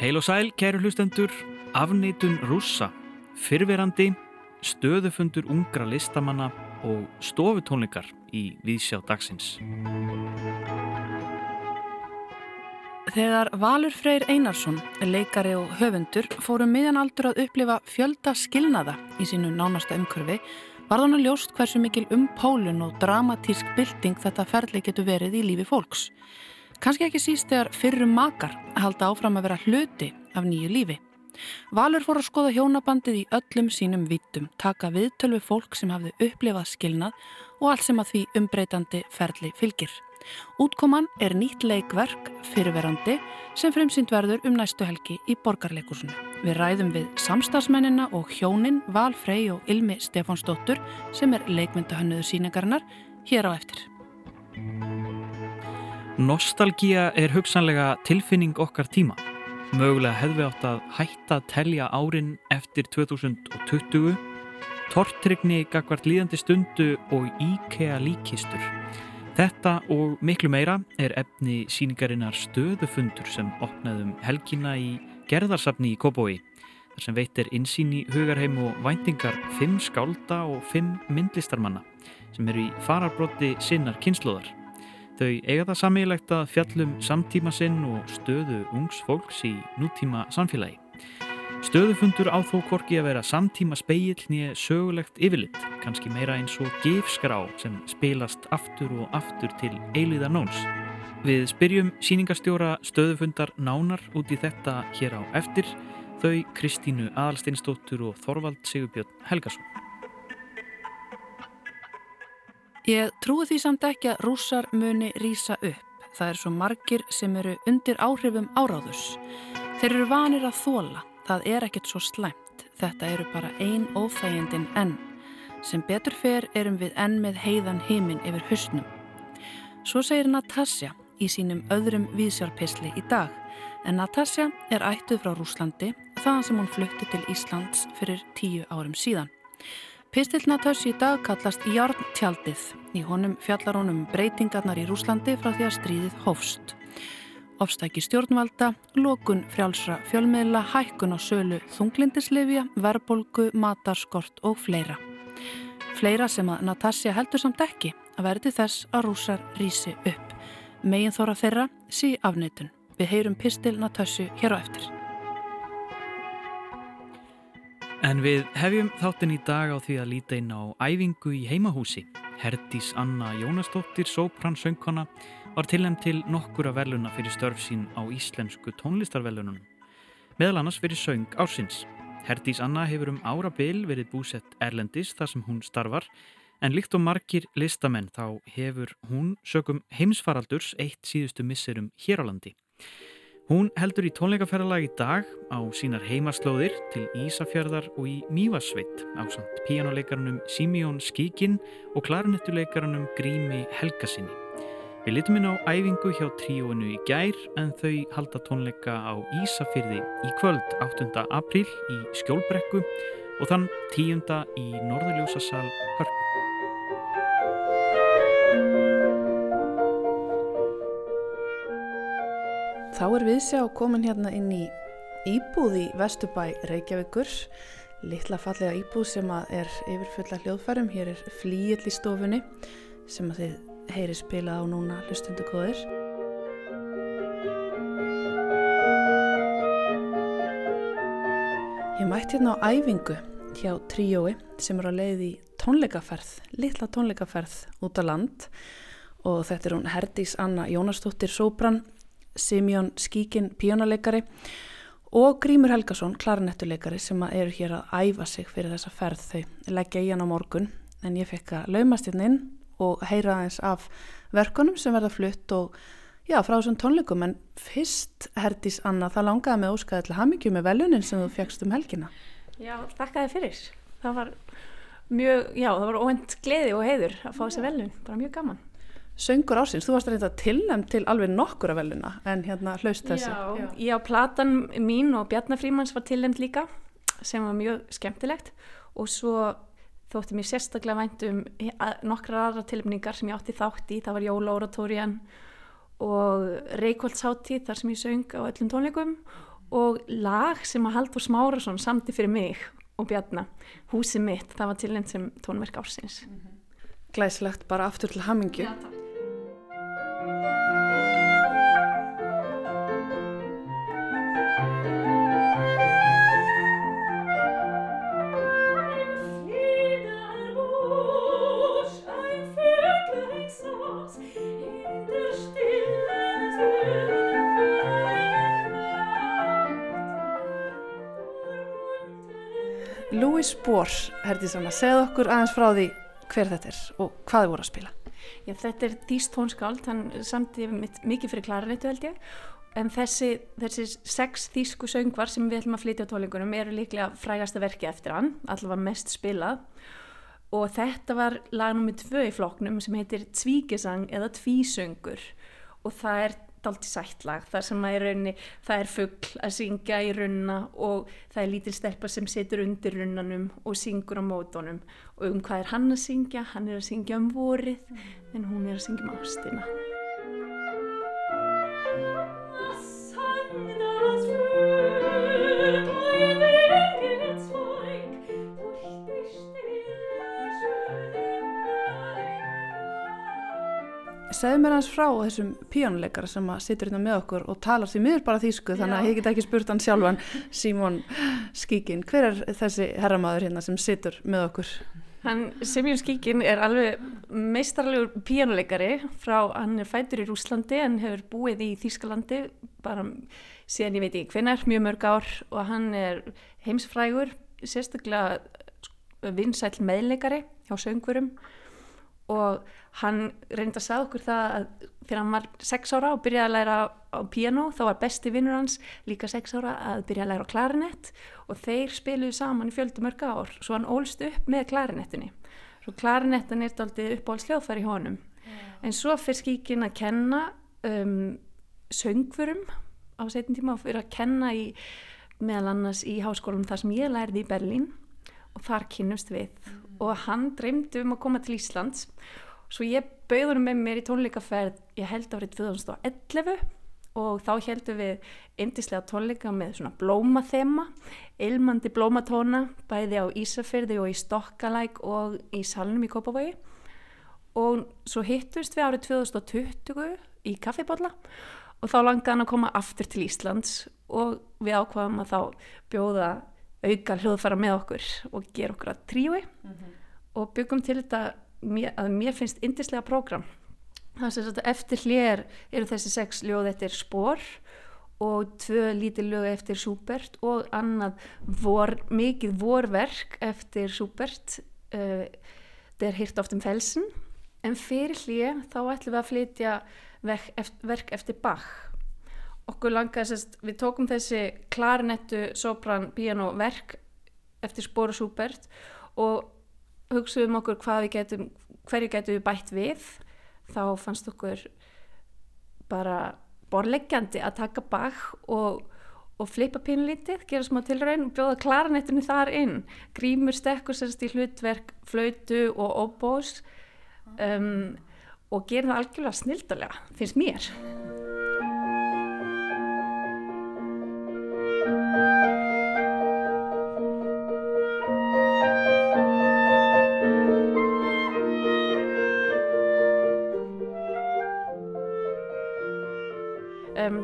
Heil og sæl, kæru hlustendur, afneitun rússa, fyrverandi, stöðufundur ungra listamanna og stofutónleikar í Vísjá dagsins. Þegar Valur Freyr Einarsson, leikari og höfundur, fórum miðan aldur að upplifa fjölda skilnaða í sínu nánasta umkörfi, var þannig ljóst hversu mikil um pólun og dramatísk bylting þetta ferli getur verið í lífi fólks. Kanski ekki síst þegar fyrrum makar halda áfram að vera hluti af nýju lífi. Valur fór að skoða hjónabandið í öllum sínum vittum, taka viðtölvi fólk sem hafði upplifað skilnað og allt sem að því umbreytandi ferli fylgir. Útkoman er nýtt leikverk fyrirverandi sem fremsynd verður um næstu helgi í borgarleikusinu. Við ræðum við samstagsmennina og hjónin Val Frey og Ilmi Stefánsdóttur sem er leikmyndahönnuður síningarinnar hér á eftir. Nostalgía er hugsanlega tilfinning okkar tíma. Mögulega hefði átt að hætta að telja árin eftir 2020, tortrygni gagvart líðandi stundu og íkea líkistur. Þetta og miklu meira er efni síningarinnar stöðufundur sem opnaðum helgina í gerðarsafni í Kópói þar sem veitir insýn í hugarheim og væntingar fimm skálda og fimm myndlistarmanna sem eru í fararbrotti sinnar kynnslóðar. Þau eiga það samílegt að fjallum samtíma sinn og stöðu ungs fólks í nútíma samfélagi. Stöðufundur á þó korki að vera samtíma speill nýja sögulegt yfirlitt, kannski meira eins og gifskrá sem spilast aftur og aftur til eiliða nóns. Við spyrjum síningastjóra stöðufundar nánar út í þetta hér á eftir, þau Kristínu Adalsteinsdóttur og Þorvald Sigurbjörn Helgason. Ég trúi því samt ekki að rússar muni rýsa upp. Það er svo margir sem eru undir áhrifum áráðus. Þeir eru vanir að þóla Það er ekkert svo slæmt, þetta eru bara ein óþægjendin enn. Sem betur fer erum við enn með heiðan heiminn yfir höstnum. Svo segir Natasja í sínum öðrum vísjárpisli í dag, en Natasja er ættuð frá Rúslandi þaðan sem hún flutti til Íslands fyrir tíu árum síðan. Pistill Natasja í dag kallast Járntjaldið. Í honum fjallar honum breytingarnar í Rúslandi frá því að stríðið hófst ofstæki stjórnvalda, lókun frjálsra fjölmiðla, hækkun á sölu þunglindislefja, verbolgu, matarskort og fleira. Fleira sem að Natasja heldur samt ekki að verði þess að rúsar rýsi upp. Megin þóra þeirra sí afneitun. Við heyrum pistil Natasju hér á eftir. En við hefjum þáttinn í dag á því að líta inn á æfingu í heimahúsi. Herdís Anna Jónastóttir, sóprann söngkona, var tilnæmt til nokkura veluna fyrir störf sín á íslensku tónlistarvelunum, meðal annars fyrir söng ársins. Herdís Anna hefur um ára byl verið búsett Erlendis þar sem hún starfar, en líkt og margir listamenn þá hefur hún sögum heimsfaraldurs eitt síðustu misserum hér á landi. Hún heldur í tónleikaferðalag í dag á sínar heimaslóðir til Ísafjörðar og í Mývarsveit á samt píjánuleikarunum Simeon Skíkin og klarinettuleikarunum Grími Helgasinni. Við litum inn á æfingu hjá tríóinu í gær en þau halda tónleika á Ísafyrði í kvöld 8. apríl í Skjólbrekku og þann 10. í Norðurljósasal Hörpu. Þá er við sjá komin hérna inn í Íbúð í Vesturbæ Reykjavíkur litla fallega íbúð sem er yfirfulla hljóðfærum hér er flíill í stofunni sem að þið heyri spila á núna hlustundu góðir. Ég mætti hérna á æfingu hjá tríói sem er á leið í tónleikaferð, litla tónleikaferð út á land. Og þetta er hún Herdís Anna Jónastóttir Sóbrann, Simjón Skíkin píjónaleikari og Grímur Helgason, klarinettuleikari sem eru hér að æfa sig fyrir þessa ferð. Þau leggja í hann á morgun en ég fekk að laumast hérna inn og heyra aðeins af verkunum sem verða flutt og já, frá þessum tónleikum. En fyrst, Herdís Anna, það langaði með óskaði til hamingju með velunin sem þú fegst um helgina. Já, þakkaði fyrir. Það var mjög, já, það var óvend gleði og heiður að fá þessi velun, bara mjög gaman. Söngur ásins, þú varst reynda tilnæmt til alveg nokkura veluna en hérna hlaust þessi. Já, já. platan mín og Bjarnar Frímans var tilnæmt líka sem var mjög skemmtilegt. Og svo þótti mér sérstaklega vænt um nokkrar aðra tilmningar sem ég átti þátt í, það var Jóla Oratorian og Reykjóldshátti þar sem ég söng á öllum tónleikum og lag sem að Haldur Smárasson samti fyrir mig og Bjarnar, húsið mitt, það var tilnænt sem tónverk ársins. Glæsilegt bara aftur til hamingju. Já, takk. Louis Bohr, Herdísanna, segð okkur aðeins frá því hver þetta er og hvað þið voru að spila. Já, þetta er Dís tónskáld, hann samti mikið fyrir klarinettu held ég. En þessi, þessi sex þýsku söngvar sem við ætlum að flytja á tólingunum eru líklega frægasta verki eftir hann, allavega mest spilað. Og þetta var lag nummið tvö í floknum sem heitir Tvígesang eða Tvísöngur. Og það er dalti sættlag þar sem að í rauninni það er fuggl að syngja í runna og það er lítil stelpa sem situr undir runnanum og syngur á mótonum og um hvað er hann að syngja? Hann er að syngja um vorið en hún er að syngja um ástina. Segð mér hans frá þessum píjónuleikara sem að situr hérna með okkur og talar því miður bara þýsku þannig að ég get ekki spurt hann sjálfan Símón Skíkin. Hver er þessi herramaður hérna sem situr með okkur? Hann, Semjón Skíkin er alveg meistarlegur píjónuleikari frá, hann er fætur í Rúslandi en hefur búið í Þýskalandi bara síðan ég veit ekki hvenar, mjög mörg ár og hann er heimsfrægur, sérstaklega vinsæl meðleikari hjá söngvurum og hann reyndi að sagða okkur það að þegar hann var 6 ára og byrjaði að læra á piano þá var besti vinnur hans líka 6 ára að byrja að læra á klarinett og þeir spiluðu saman í fjöldu mörg ár. Svo hann ólst upp með klarinettinni svo klarinettin er aldrei uppáhaldsljóðfæri í honum. Yeah. en svo fyrir skíkin að kenna um, söngfurum á setin tíma og fyrir að kenna í meðal annars í háskólum þar sem ég lærði í Berlín og þar kynnumst við og hann dreymdi um að koma til Íslands. Svo ég bauður með mér í tónleikaferð ég held árið 2011 og þá heldum við indislega tónleika með svona blómathema ilmandi blómatóna bæði á Ísafyrði og í Stokkalæk og í Salnum í Kópavogi. Og svo hittust við árið 2020 í kaffibotla og þá langaði hann að koma aftur til Íslands og við ákvaðum að þá bjóða auka hljóðfara með okkur og gera okkur að tríu mm -hmm. og byggum til þetta að mér finnst indislega prógram. Eftir hlér eru þessi sex ljóð eftir spór og tvö lítið lög eftir Schubert og annað vor, mikið vorverk eftir Schubert uh, það er hýrt oft um felsin en fyrir hlér þá ætlum við að flytja verk eftir Bach okkur langaði sérst, við tókum þessi klarinettu, sopran, piano verk eftir Spóra Súbert og hugsaðum okkur hvað við getum, hverju getum við bætt við. Þá fannst okkur bara borleggjandi að taka bak og, og flipa pínlítið, gera smá tilræðin og bjóða klarinettunni þar inn. Grímur stekkur sérst í hlutverk flautu og óbós um, og gera það algjörlega snildalega, finnst mér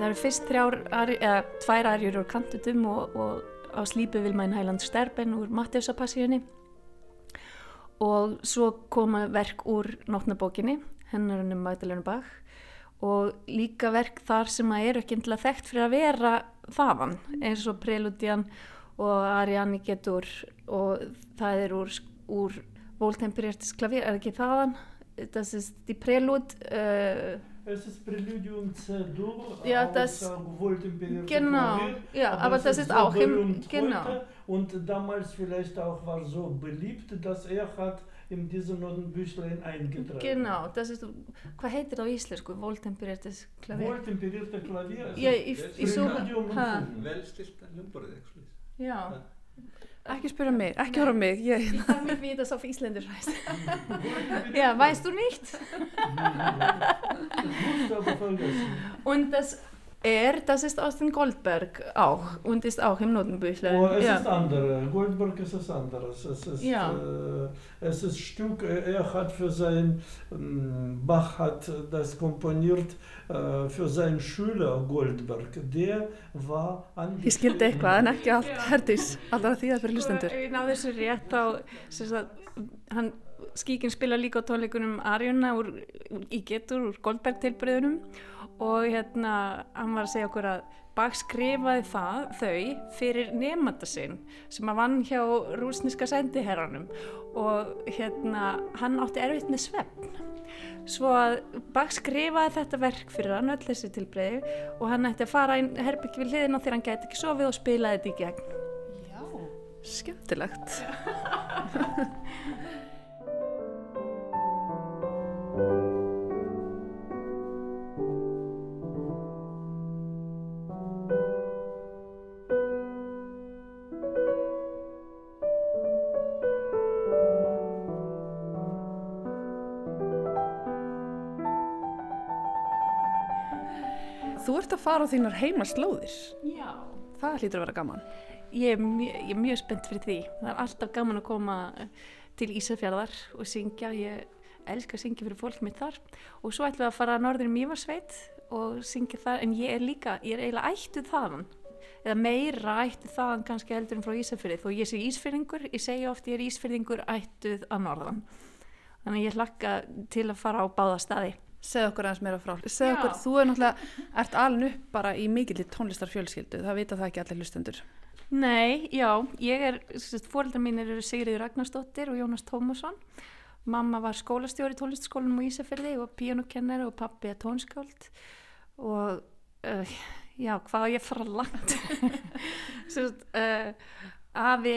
það eru fyrst þrjár, eða tvær arjur úr kantutum og, og á slípu vil mæn Hæland Sterben úr Mattiusapassíunni og svo koma verk úr nótnabókinni, hennar hennum Magdalena Bach og líka verk þar sem að eru ekki endilega þekkt fyrir að vera þaðan eins og Preludian og Ariani getur og það er úr, úr Voltemperiertis klavír, er ekki þaðan? Das ist die Prelud uh, Es ist Präludium C-Dur, ja, das, genau, ja, aber, aber das ist auch im, genau. Und damals vielleicht auch war so beliebt, dass er hat in diesem Notenbüchlein eingetragen. Genau, das ist, hvað heitir á íslensku? Voltemperiertes klavier. Voltemperiertes klavier. Já, í, í svo, hæ? Velstilt hljómborðið, ekki slúið. Já. Ekki spyrja mig, ekki hóra mig. Ég, ich kann mich wie das auf Isländisch heißt. ja, weißt du nicht? Und das er, das ist aus dem Goldberg auch und ist auch im Notenbüchlein. Oh, es ja. ist andere. Goldberg ist es anderes. Es ist, Ja. äh, es ist Stück, er er hat für sein, ähm, Bach hat das komponiert äh, für seinen Schüler Goldberg. Der war Ég skildi eitthvað en ekki allt Herdís, allra því að fyrir hlustendur. ég náði þessu rétt sagt, hann skíkin spila líka á tónleikunum Arjuna úr, úr, í getur úr Goldberg tilbreyðunum og hérna hann var að segja okkur að Bach skrifaði það, þau fyrir nefnda sinn sem að vann hjá rúsniska sendiherranum. Og hérna hann átti erfitt með svefn. Svo að Bach skrifaði þetta verk fyrir hann öll þessi tilbreyði og hann ætti að fara inn herbyggi við hliðina þegar hann gæti ekki sofið og spilaði þetta í gegn. Skemmtilegt. Þú fara á þínar heimaslóðir. Já Það hlýtur að vera gaman. Ég er, mjög, ég er mjög spennt fyrir því. Það er alltaf gaman að koma eh, til Ísafjörðar og syngja. Ég elska að syngja fyrir fólk mitt þar. Og svo ætlum við að fara að norður í Mývarsveit og syngja þar. En ég er líka, ég er eiginlega ættuð þaðan. Eða meira ættuð þaðan kannski heldur en frá Ísafjörði. Þó ég sé Ísfjörðingur, ég segja oft ég er Ísfjörðingur ættuð að norðan. Þannig ég hlakka til að fara á báða staði. Segð okkur aðeins meira frá. Okkur, þú er náttúrulega, ert alin upp bara í mikill tónlistarfjölskyldu. Það vita það ekki allir hlustendur. Nei, já, ég er, fóreldrar mín eru Sigriður Ragnarsdóttir og Jónas Tómasson. Mamma var skólastjóri í tónlistaskólanum á Ísafjörði og píanokennari og pappi er tónskáld og uh, já, hvað ég fara langt? Sérst, uh, afi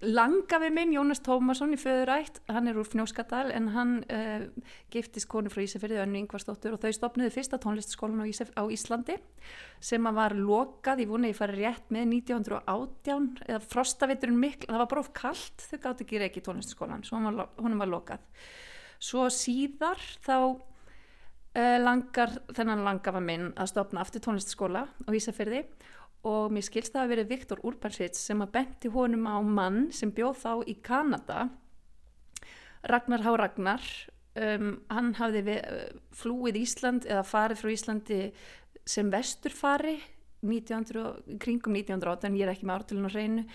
langafi minn, Jónas Tómasson í föðurætt, hann er úr Fnjóskadal en hann uh, giftist konu frá Ísafjörði, Önnu Ingvarsdóttur og þau stopnuðu fyrsta tónlistaskólan á, Ísaf, á Íslandi sem var lokað, ég vona ég fari rétt með 1918 eða frostaviturinn mikl, það var bara of kallt þau gátt ekki reiki tónlistaskólan svo hann var, honum var lokað. Svo síðar þá uh, langar þennan langafa minn að stopna aftur tónlistaskóla á Ísafirði og mér skilst það að verið Viktor Urbansits sem að benti honum á mann sem bjóð þá í Kanada Ragnar H. Ragnar um, hann hafði við, flúið Ísland eða farið frá Íslandi sem vesturfari 1900, kringum 1918 ég er ekki með ártölun á hreinu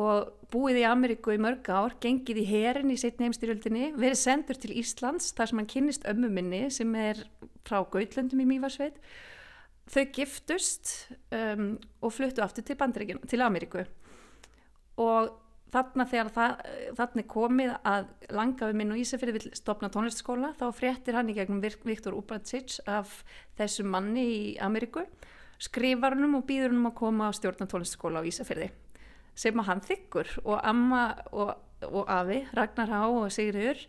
og búið í Ameríku í mörg ár gengið í herin í setni heimstyrjöldinni verið sendur til Íslands þar sem hann kynnist ömmu minni sem er frá Gautlöndum í Mývarsveit þau giftust um, og fluttu aftur til Bandaríkjun til Ameríku. Og þarna þegar það, þarna komið að langafi minn og Ísafjörði vil stopna tónlistaskóla þá fréttir hann í gegnum Viktor Ubracic af þessum manni í Ameríku skrifar hann og býður hann um að koma á stjórna tónlistaskóla á Ísafjörði sem að hann þykkur og amma og, og afi, Ragnar Há og Sigriður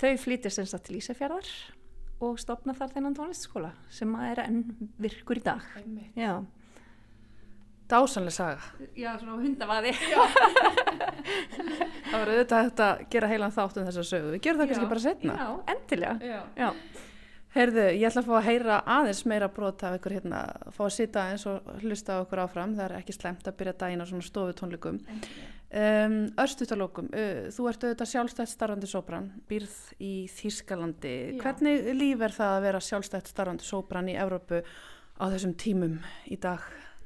þau flytja sem sagt til Ísafjörðar og stopna þar þennan tónlistaskóla sem er enn virkur í dag. Já, Dásanlega saga. Já svona hundavaði. Það var auðvitað hægt að gera heilan þátt um þessa sögu. Við gerum það kannski bara setna. Já, endilega. Já. Já, Heyrðu, ég ætla að fá að heyra aðeins meira brot af ykkur hérna, fá að sita eins og hlusta á okkur áfram, það er ekki slemt að byrja daginn á svona stofutónleikum. Um, Örstutalókum, uh, þú ert auðvitað sjálfstætt starfandi sóbran, býrð í Þýskalandi. Já. Hvernig líf er það að vera sjálfstætt starfandi sóbran í Evrópu á þessum tímum í dag?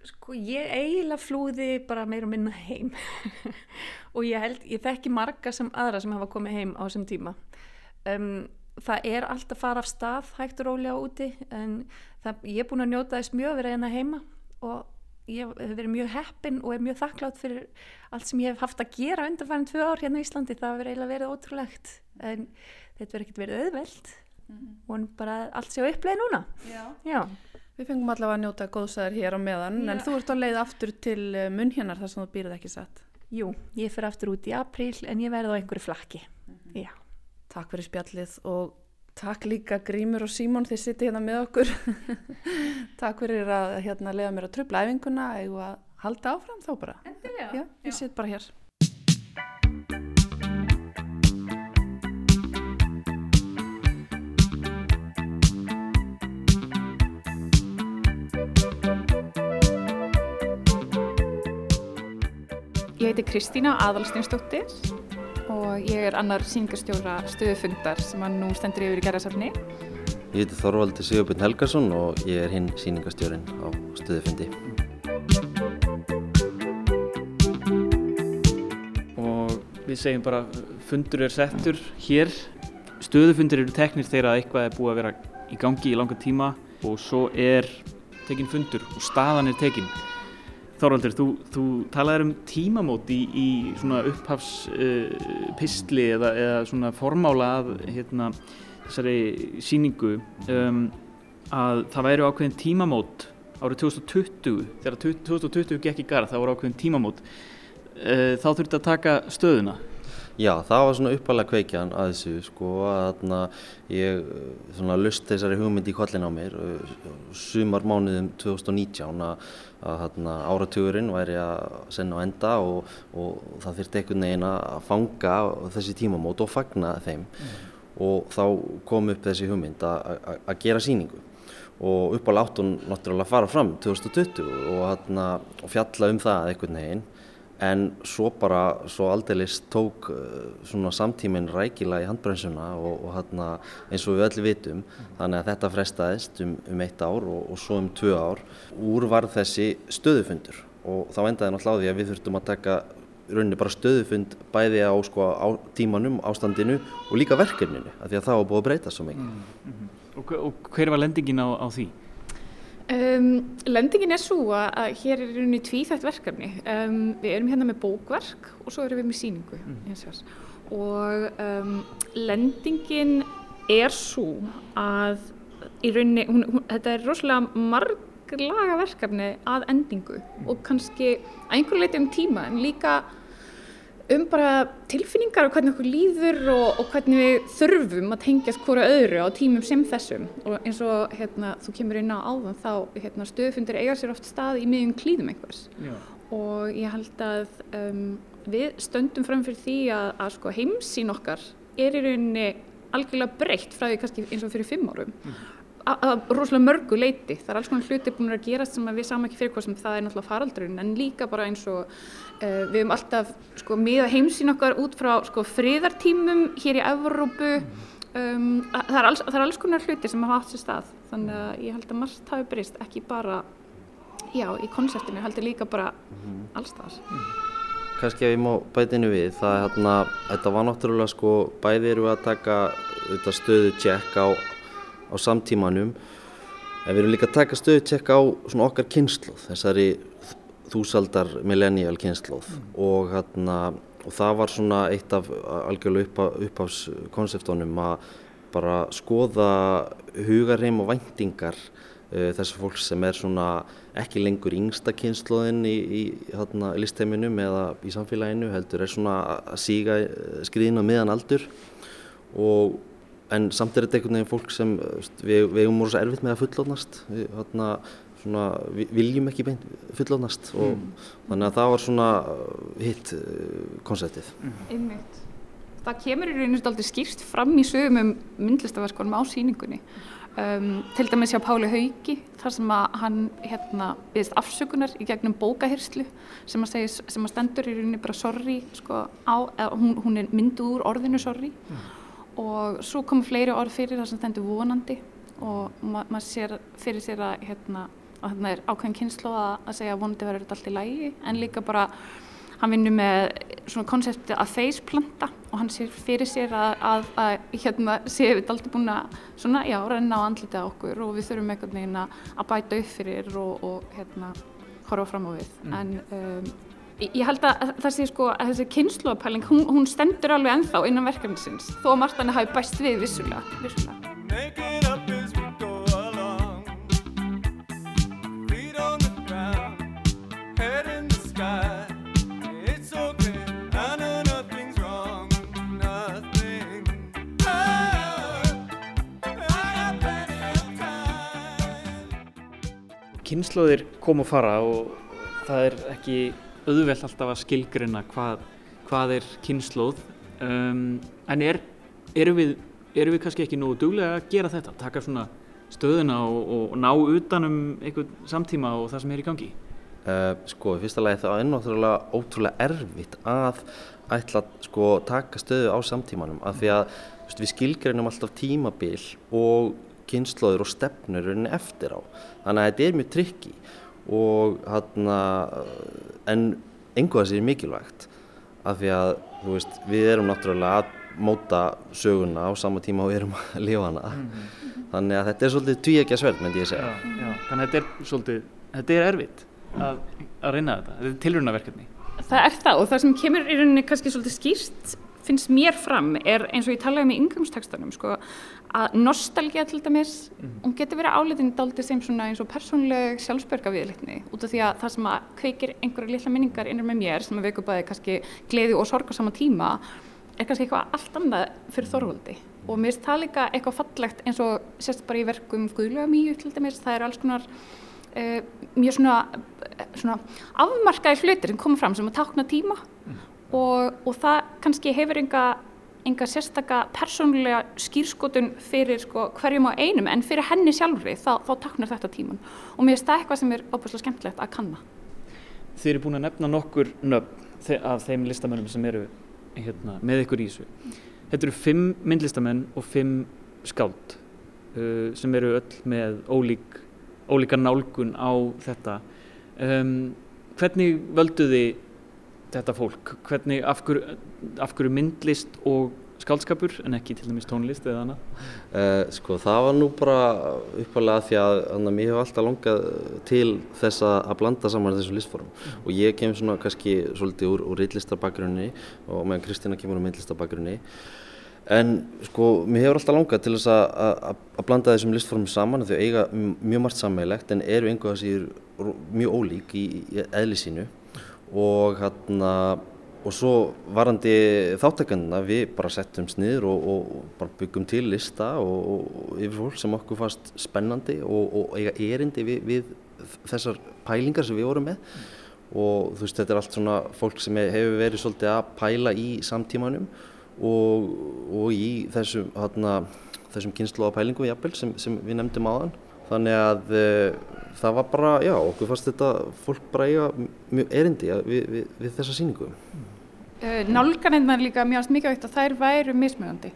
sko ég eiginlega flúði bara meira og minna heim og ég held, ég þekki marga sem aðra sem hafa komið heim á þessum tíma um, það er allt að fara af stað hægt og rólega úti en það, ég er búin að njóta þess mjög að vera hérna heima og ég hef verið mjög heppin og er mjög þakklátt fyrir allt sem ég hef haft að gera undanfærin tvö ár hérna í Íslandi, það hefur eiginlega verið ótrúlegt en þetta verið ekkert verið auðveld og bara allt sé á uppleið núna. Já. já, Við fengum allavega að njóta góðsæðar hér á meðan, en Já. þú ert á leið aftur til munnhjarnar þar sem þú býrð ekki satt. jú, ég fyrir aftur út í apríl en ég verði á einhverju flakki. Já. Takk fyrir spjallið og Takk líka Grímur og Símón þeir sitti hérna með okkur. Takk fyrir að hérna leiða mér að tröfla æfinguna eða halda áfram þá bara. Endilega. Já, ég sitt bara hér. Ég heiti Kristína Aðalsteinsdóttir og ég er annar síningarstjóra stöðufundar sem að nú stendur yfir í gerðarsafni. Ég heiti Þorvaldi Sigurbjörn Helgarsson og ég er hinn síningastjórin á stöðufundi. og við segjum bara fundur er settur hér stöðufundir eru teknir þegar að eitthvað er búið að vera í gangi í langa tíma og svo er tekin fundur og staðan er tekin Þorvaldur, þú, þú talaðir um tímamót í, í svona upphafspistli uh, eða, eða svona formála að hérna, þessari síningu um, að það væri ákveðin tímamót árið 2020 þegar 2020 gekk í garð það voru ákveðin tímamót. Uh, þá þurfti að taka stöðuna Já, það var svona uppalega kveikjan að þessu sko að ég svona lust þessari hugmynd í kollin á mér sumar mánuðum 2019 að, að áratugurinn væri að senna á enda og, og það þurfti einhvern veginn að fanga þessi tímamót og fagna þeim. Mm. og þá kom upp þessi hugmynd að gera síningu og uppálega átt hún náttúrulega að fara fram 2020 og, þarna, og fjalla um það einhvern veginn en svo bara, svo aldeilis tók uh, svona samtíminn rækila í handbremsuna og, og hérna eins og við öll vitum, þannig að þetta frestaðist um, um eitt ár og, og svo um tvö ár. Úr var þessi stöðufundur og þá endaði náttúrulega á því að við þurftum að taka rauninni bara stöðufund bæði á, sko, á tímanum, ástandinu og líka verkefninu, af því að það var búið að breyta svo mikið. Mm -hmm. og, og hver var lendingin á, á því? Um, lendingin er svo að, að hér er rauninni tvíþætt verkefni. Um, við erum hérna með bókverk og svo erum við með síningu. Mm. Og um, lendingin er svo að í rauninni, hún, hún, þetta er rosalega marglaga verkefni að endingu mm. og kannski að einhverju leiti um tíma en líka um bara tilfinningar og hvernig okkur líður og, og hvernig við þurfum að tengjast hvora öðru á tímum sem þessum og eins og hérna, þú kemur inn á áðan þá hérna, stöðfundir eiga sér oft stað í miðjum klíðum einhvers Já. og ég held að um, við stöndum fram fyrir því að, að sko, heimsín okkar er í rauninni algjörlega breytt frá því kannski eins og fyrir fimm árum mm. Að rosalega mörgu leiti það er alls konar hluti búin að gerast sem við saman ekki fyrir hvað sem það er náttúrulega faraldurinn en líka bara eins og Uh, við höfum alltaf sko, miða heimsín okkar út frá sko, friðartímum hér í Evrópu. Um, það, er alls, það er alls konar hluti sem hafa haft sér stað. Þannig að ég held að margt hafi breyst, ekki bara já, í konsertinu, heldur líka bara mm. allstað. Mm. Kannski ef ég má bætinu við, það er hérna, þetta var náttúrulega sko, bæði eru við að taka stöðu tjekk á, á samtímanum, en við erum líka að taka stöðu tjekk á okkar kynslu, þessari þúsaldar millennial kynnslóð mm. og, hérna, og það var svona eitt af algjörlega uppháskonseptónum að bara skoða hugarheim og væntingar uh, þessar fólk sem er svona ekki lengur yngsta kynnslóðin í, í hérna, listheiminum eða í samfélaginu heldur er svona að síga skriðin á miðan aldur. Og en samt er þetta einhvern veginn fólk sem við, við erum mjög erfitt með að fullónast hérna svona, viljum ekki beint fullónast og mm. þannig að það var svona uh, hitt uh, konseptið. Mm. Það kemur í rauninu alltaf skýrst fram í sögum um myndlistaverkunum á síningunni. Um, til dæmis hjá Páli Haugi þar sem að hann hérna viðst afsökunar í gegnum bókahyrslu sem að, segja, sem að stendur í rauninni bara sorry sko, á, hún, hún er mynduð úr orðinu sorry mm. Og svo komur fleiri orð fyrir þar sem stendur vonandi. Og ma maður sér fyrir sér að hérna og þannig er ákveðin kynslu að segja að vonandi verður þetta allt í lægi en líka bara hann vinnur með svona konsepti að faceplanta. Og hann sér fyrir sér að, að, að hérna séu við alltaf búin að svona já, renna á andlita okkur. Og við þurfum einhvern veginn að bæta upp fyrir og, og hérna horfa fram á við. Mm. en um, ég held að það sé sko að þessi kynsluapæling hún, hún stendur alveg ennþá innan verkefnisins þó að Martani hafi bæst við vissulega, vissulega. kynnslóðir kom og fara og það er ekki auðvelt alltaf að skilgrina hvað, hvað er kynnslóð um, en er, erum, við, erum við kannski ekki nú duglega að gera þetta, taka svona stöðuna og, og ná utanum einhvern samtíma og það sem er í gangi? Uh, sko, í fyrsta lagi það er náttúrulega ótrúlega erfitt að ætla að sko, taka stöðu á samtímanum af því að veist, við skilgreinum alltaf tímabil og kynnslóður og stefnur eftir á. Þannig að þetta er mjög trikki og hann en einhvað sér mikilvægt af því að veist, við erum náttúrulega að móta söguna á sama tíma og við erum að lifa hana. Mm -hmm. Þannig að þetta er svolítið tvíækja sverð, myndi ég segja. Já, já. Þannig að þetta er svolítið, þetta er erfitt að, að reyna þetta, þetta er tilrunarverkefni. Það er það og það sem kemur í rauninni kannski svolítið skýrt finnst mér fram er eins og ég talaði um í yngangstekstunum sko, að nostalgía til dæmis mm. hún getur verið álitin daldið sem svona eins og persónleg sjálfsbörga viðlitni út af því að það sem að kveikir einhverja lilla minningar innur með mér sem að veiku bæði kannski gleði og sorg á sama tíma er kannski eitthvað allt annað fyrir þorvaldi og mér finnst það líka eitthvað fallegt eins og sérst bara í verkum Guðlega mýju til dæmis, það er alls konar uh, mjög svona, svona afmarkaði hlutir sem koma fram sem að tákna tíma mm. og, og það kannski hefur enga, enga sérstaka persónulega skýrskotun fyrir sko, hverjum á einum en fyrir henni sjálfri þá, þá táknar þetta tíman og mér finnst það eitthvað sem er óbúslega skemmtilegt að kanna Þið eru búin að nefna nokkur nöfn af þeim listamönnum sem eru hérna, með ykkur í þessu. Þetta eru fimm myndlistamenn og fimm skáld uh, sem eru öll með ólík, ólíka nálgun á þetta. Um, hvernig völdu þið þetta fólk? Hvernig, af hverju, af hverju myndlist og skáldskapur en ekki til dæmis tónlist eða annað? Uh, sko það var nú bara uppalega því að mér hef alltaf langað til þess að blanda saman þessum listform mm. og ég kem svona kannski svolítið úr, úr reillistabakgrunni og meðan Kristina kemur úr myndlistabakgrunni en sko mér hefur alltaf langað til þess að blanda þessum listformum saman þau eiga mjög margt sammægilegt en eru einhverja sem er mjög ólík í, í eðli sínu og hérna og svo varandi þáttakendina við bara settum sniður og, og bara byggum til lista og, og yfir fólk sem okkur fannst spennandi og, og eiga erindi við, við þessar pælingar sem við vorum með mm. og þú veist þetta er allt svona fólk sem hefur verið svolítið að pæla í samtímanum og í þessum, hana, þessum kynslu á pælingum jafnvel sem, sem við nefndum áðan þannig að uh, það var bara, já, okkur fannst þetta fólk bara eiga mjög erindi við, við, við þessa síningu. Nálganirna er líka mjög mikilvægt að þær væru mismunandi.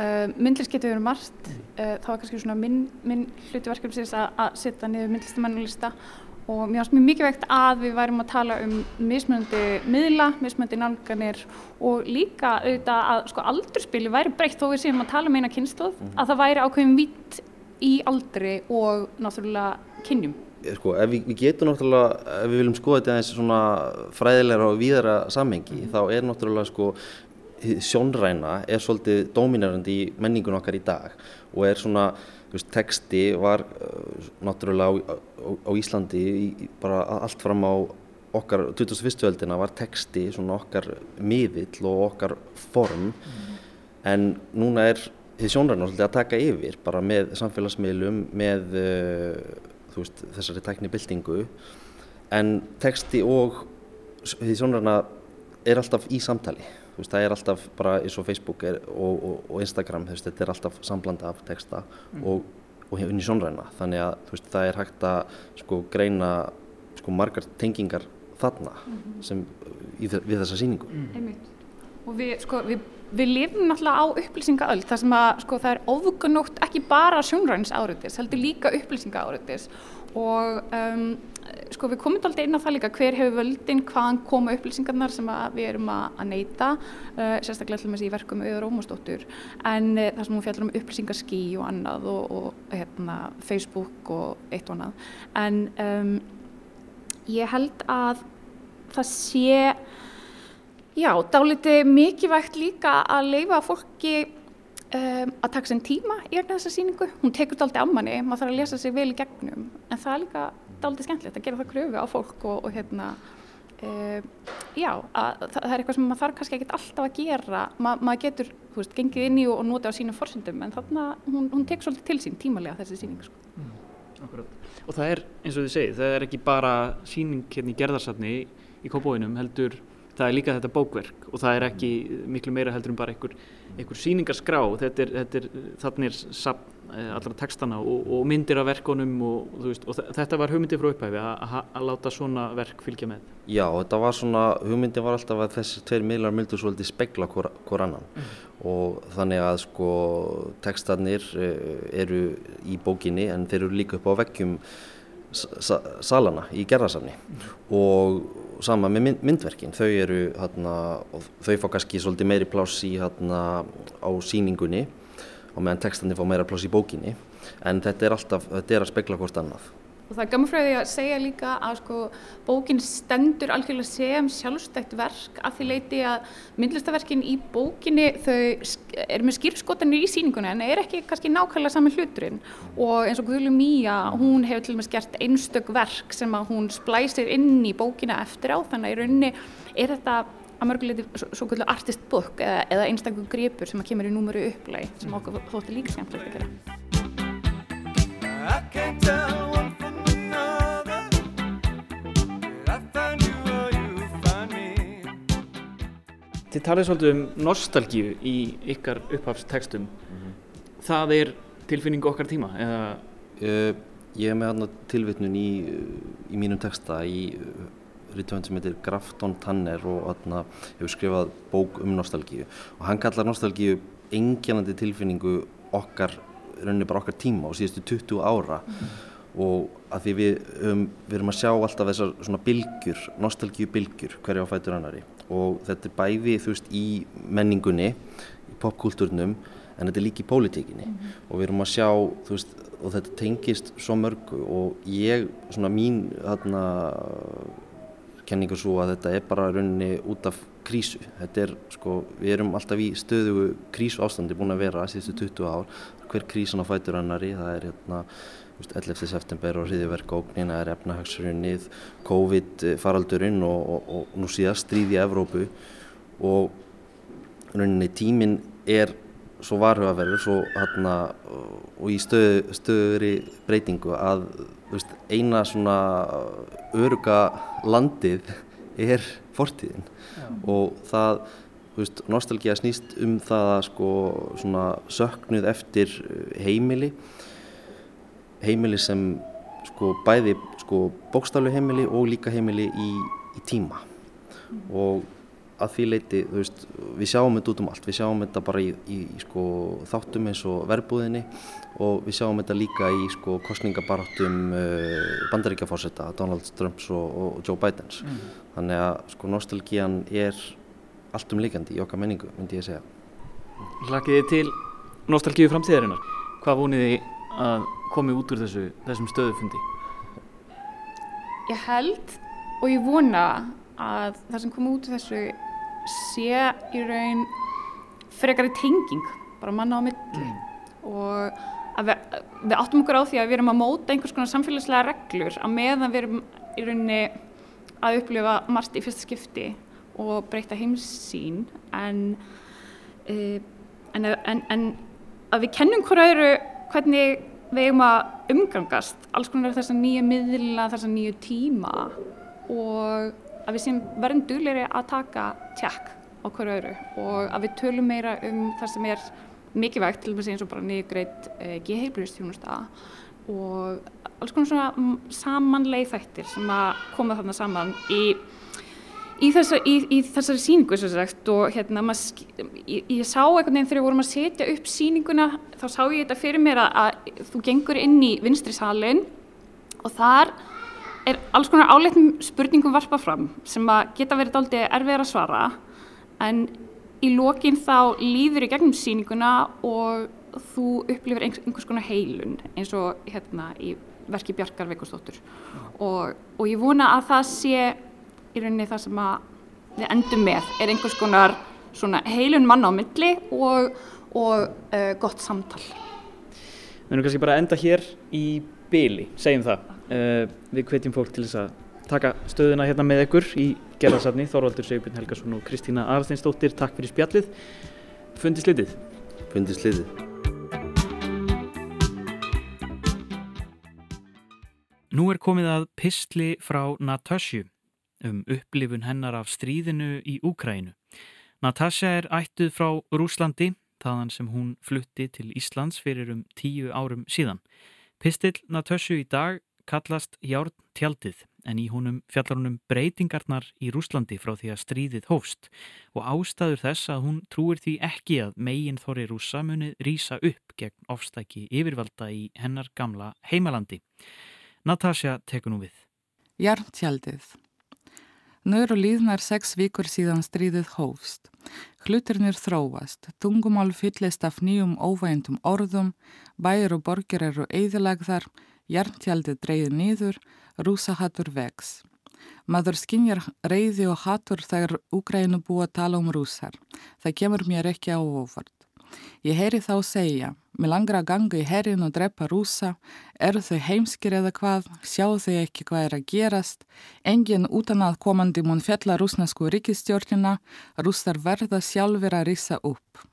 Uh, myndlist getur verið margt, það var kannski svona minn, minn hluti verkefnisins að, að setja niður myndlistamannulista og mér finnst mjög mikilvægt að við værum að tala um mismunandi miðla, mismunandi nálganir og líka auðvitað að sko aldurspili væri breytt þó við séum að tala um eina kynsluð, mm -hmm. að það væri ákveðin vitt í aldri og náttúrulega kynjum. Sko, ef við, við getum náttúrulega, ef við viljum skoða þetta eins svona fræðilega og víðara samhengi, mm. þá er náttúrulega sko sjónræna er svolítið dominerandi í menningun okkar í dag og er svona, veist, texti var uh, náttúrulega á, á, á Íslandi í, bara allt fram á okkar 2001. öldina var texti svona okkar miðill og okkar form mm. en núna er sjónræna svolítið að taka yfir bara með samfélagsmiðlum, með uh, veist, þessari tæknibildingu en texti og því sjónræna er alltaf í samtali veist, það er alltaf bara eins og Facebook er, og, og, og Instagram, veist, þetta er alltaf samblanda af texta mm. og, og inn í sjónræna þannig að það er hægt að sko, greina sko, margar tengingar þarna mm. sem, í, við þessa síningu mm. Og við, sko, við Við lifum náttúrulega á upplýsingaöld þar sem að sko, það er ofgunótt ekki bara sjónræns áriðis, heldur líka upplýsinga áriðis og um, sko, við komum alltaf inn á það líka hver hefur völdin, hvaðan koma upplýsingarnar sem við erum að neyta, uh, sérstaklega og með í verkum auður ómástóttur en uh, það sem hún fjallar um upplýsingarskí og annað og, og hérna, Facebook og eitt og annað. En um, ég held að það sé Já, dáliti mikilvægt líka að leifa fólki um, að taka sér tíma í egna þessa síningu. Hún tekur dáliti á manni, maður þarf að lesa sér vel í gegnum, en það er líka dáliti skemmtilegt að gera það kröfu á fólk og, og hérna, um, já, að, það, það er eitthvað sem maður þarf kannski ekki alltaf að gera. Ma, maður getur, þú veist, gengið inn í og, og nota á sínum forsendum, en þarna, hún, hún tekur svolítið til sín tímalega þessi síningu, sko. Mm, akkurat. Og það er, eins og þið segið, það er ekki bara síning hérna í gerðarsafni í Kópóinum, heldur það er líka þetta bókverk og það er ekki miklu meira heldur en bara einhver, einhver síningarskrá þetta er, þetta er, þannig eh, allra textana og, og myndir af verkonum og, veist, og þetta var hugmyndi frá upphæfi að láta svona verk fylgja með. Já, þetta var svona, hugmyndi var alltaf að þessi tveir miðlar myndu svolítið spegla hvort hvor annan. Mm. og þannig að sko textarnir eh, eru í bókinni en þeir eru líka upp á veggjum salana í gerðarsafni mm. og sama með mynd, myndverkin þau eru hérna, þau fá kannski svolítið meiri pláss í hérna á síningunni og meðan textandi fá meira pláss í bókinni en þetta er alltaf, þetta er að spegla hvort annað Og það er gaman frá því að segja líka að sko bókin stendur algjörlega sem sjálfstækt verk af því leiti að myndlistaverkin í bókinni þau er með skýrskotanir í síningunni en er ekki kannski nákvæmlega saman hluturinn. Og eins og Guðlu Mía hún hefur til og með gert einstök verk sem að hún splæsir inn í bókina eftir á. Þannig að í rauninni er þetta að mörguleiti svo kvöldu artist book eða, eða einstaklega gripur sem að kemur í númuru upplæg sem okkur þóttu líka skemmtilegt að gera. Þið talið svolítið um nostalgíu í ykkar upphafstekstum. Mm -hmm. Það er tilfinning okkar tíma? Uh, ég hef með hérna tilvittnun í, í mínum teksta í rítvönd sem heitir Grafton Tanner og hérna hefur skrifað bók um nostalgíu og hann kallar nostalgíu engjanandi tilfinningu okkar, rauninni bara okkar tíma og síðustu 20 ára mm -hmm. og að því við, um, við erum að sjá alltaf þessar svona bylgjur, nostalgíu bylgjur hverja á fætur annari og þetta er bæði þú veist í menningunni, í popkúlturnum en þetta er líka í pólitíkinni. Mm -hmm. og við erum að sjá þú veist og þetta tengist svo mörgu og ég, svona mín þarna kenningar svo að þetta er bara rauninni út af krísu, þetta er sko við erum alltaf í stöðu krísu ástandi búin að vera síðustu 20 ár. Hver krísan á fætur annari, það er hérna 11. september og hriðiverkóknin, það er efnahagsrunnið, COVID-faraldurinn og, og, og nú síðast stríð í Evrópu og rauninni tíminn er svo varhugaverður svo, hérna, og í stöðu, stöðuri breytingu að veist, eina svona öruga landið er fortíðin Já. og það nostálgíða snýst um það að sko, söknuð eftir heimili heimili sem sko bæði sko bókstaflu heimili og líka heimili í, í tíma mm. og að því leiti, þú veist, við sjáum þetta út um allt, við sjáum þetta bara í, í sko þáttum eins og verbúðinni og við sjáum þetta líka í sko kostningabaráttum uh, bandaríkjafórsetta, Donald Trumps og, og Joe Bidens. Mm. Þannig að sko nostalgían er allt um líkandi í okkar menningu, myndi ég segja. Hlakiði til nostalgíu framtíðarinnar. Hvað voniði að komið út úr þessu, þessum stöðufundi? Ég held og ég vona að það sem komið út úr þessu sé í raun frekari tenging, bara manna á milli mm. og við, við áttum okkur á því að við erum að móta einhvers konar samfélagslega reglur að meðan við erum í rauninni að upplifa margt í fyrsta skipti og breyta heimsín en, uh, en, en, en að við kennum hverju hvernig við eigum að umgangast alls konar þessar nýja miðla, þessar nýju tíma og að við sem verðum dugleiri að taka tjekk á hverju öðru og að við tölum meira um það sem er mikilvægt til þess að bara niðurgreit eh, geheilbristjónusta og alls konar svona samanleið þættir sem að koma þarna saman í í, þessa, í, í þessari síningu sagt, og hérna maður, ég, ég sá einhvern veginn þegar við vorum að setja upp síninguna þá sá ég þetta fyrir mér að, að þú gengur inn í vinstri salin og þar er alls konar áleitnum spurningum varpað fram sem að geta verið aldrei erfiðar að svara. En í lokin þá líður í gegnum síninguna og þú upplifir einhvers konar heilun eins og hérna í verki Bjarkar Veikostóttur og, og ég vona að það sé í rauninni það sem við endum með er einhvers konar heilun manna á milli og, og uh, gott samtal. Við erum kannski bara að enda hér í byli, segjum það. Uh, við hvetjum fólk til þess að taka stöðuna hérna með ykkur í gerðarsafni. Þorvaldur Segbjörn Helgarsson og Kristína Arsteinsdóttir, takk fyrir spjallið. Fundi slitið. Fundi slitið. Nú er komið að pistli frá Natasju um upplifun hennar af stríðinu í Úkrænu. Natasja er ættuð frá Rúslandi, þaðan sem hún flutti til Íslands fyrir um tíu árum síðan. Pistill Natasju í dag kallast Járn tjaldið en í húnum fjallar húnum breytingarnar í Rúslandi frá því að stríðið hófst og ástæður þess að hún trúir því ekki að megin þorri rúsa muni rýsa upp gegn ofstæki yfirvalda í hennar gamla heimalandi. Natasja tekur nú við. Jarntjaldið Nú eru líðnar sex vikur síðan stríðið hófst. Hluturnir þróast, tungumál fyllist af nýjum óvæntum orðum, bæir og borgir eru eðilagðar, jarntjaldið dreyði nýður, rúsahattur vex. Maður skinnjar reyði og hattur þegar Úgrænu búa tala um rúsar. Það kemur mér ekki á ofart. Ég heyri þá segja, mér langar að ganga í herrin og drepa rúsa, eru þau heimskir eða hvað, sjáu þau ekki hvað er að gerast, engin utan að komandi mun fjalla rúsnesku ríkistjórnina, rúsar verða sjálfur að rýsa upp.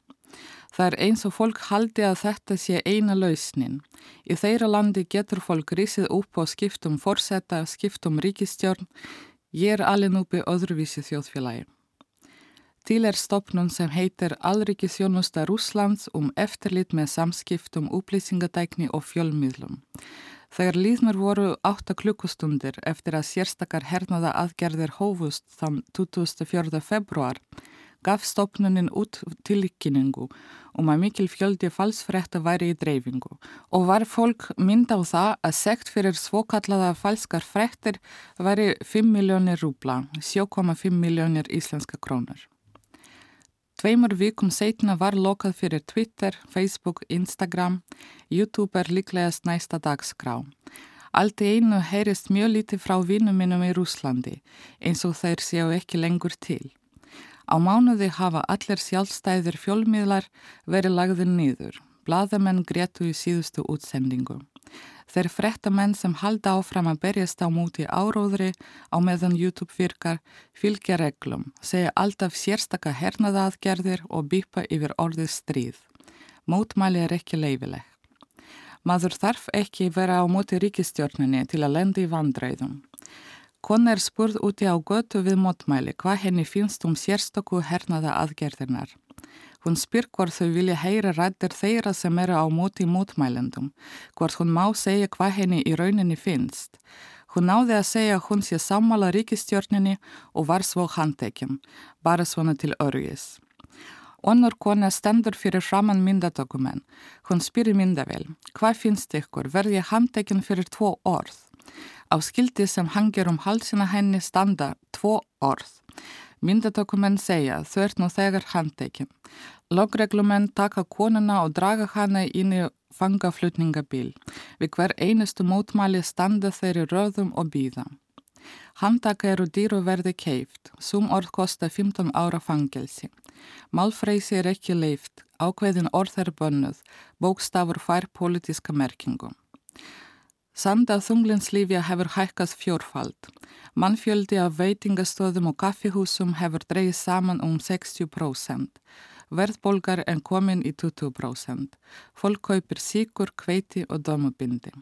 Það er eins og fólk haldi að þetta sé eina lausnin. Í þeirra landi getur fólk risið upp og skiptum forsetta, skiptum ríkistjórn. Ég er alveg núpi öðruvísi þjóðfélagi. Til er stopnum sem heitir Alrikisjónusta Rúslands um eftirlit með samskiptum, upplýsingadækni og fjölmiðlum. Þegar líðnur voru 8 klukkustundir eftir að sérstakar hernaða aðgerðir hófust þann 24. februar gaf stopnunin út tilkynningu um að mikil fjöldi falsfrekta væri í dreifingu og var fólk mynd á það að sekt fyrir svokallaða falskar frektir væri 5 miljónir rúbla, 7,5 miljónir íslenska krónur. Tveimur vikum setna var lokað fyrir Twitter, Facebook, Instagram, YouTube er líklegast næsta dagskrá. Allt í einu heyrist mjög lítið frá vinnum minnum í Rúslandi eins og þeir séu ekki lengur til. Á mánuði hafa allir sjálfstæðir fjölmiðlar verið lagðið niður. Blaðamenn gretu í síðustu útsendingu. Þeir frettamenn sem halda áfram að berjast á múti áróðri á meðan YouTube virkar fylgja reglum, segja alltaf sérstaka hernaðaðgerðir og býpa yfir orðið stríð. Mótmæli er ekki leifileg. Maður þarf ekki vera á múti ríkistjórninni til að lendi í vandræðum. Kona er spurð úti á götu við mótmæli hvað henni finnst um sérstöku hernaða aðgerðinar. Hún spyr hvort þau vilja heyra rættir þeirra sem eru á móti mótmælendum, hvort hún má segja hvað henni í rauninni finnst. Hún náði að segja að hún sé sammála ríkistjórninni og var svo handekjum, bara svona til örgis. Onnur kona stendur fyrir framann myndadokumenn. Hún spyrir myndavel, hvað finnst ykkur, verði handekjum fyrir tvo orð? Á skildi sem hangir um halsina henni standa tvo orð. Myndatökumenn segja þau ert nú þegar handtekinn. Logreglumenn taka konuna og draga hana inn í fangaflutningabíl. Við hver einustu mótmæli standa þeirri röðum og býða. Handtaka eru dýru verði keift. Sum orð kosta 15 ára fangelsi. Málfreysi er ekki leift. Ákveðin orð er bönnuð. Bókstafur fær politíska merkingu. Sanda þunglinslífja hefur hækkast fjórfald. Mannfjöldi af veitingastöðum og kaffihúsum hefur dreyið saman um 60%. Verðbolgar en komin í 20%. Fólk kaupir síkur, kveiti og dömubindi.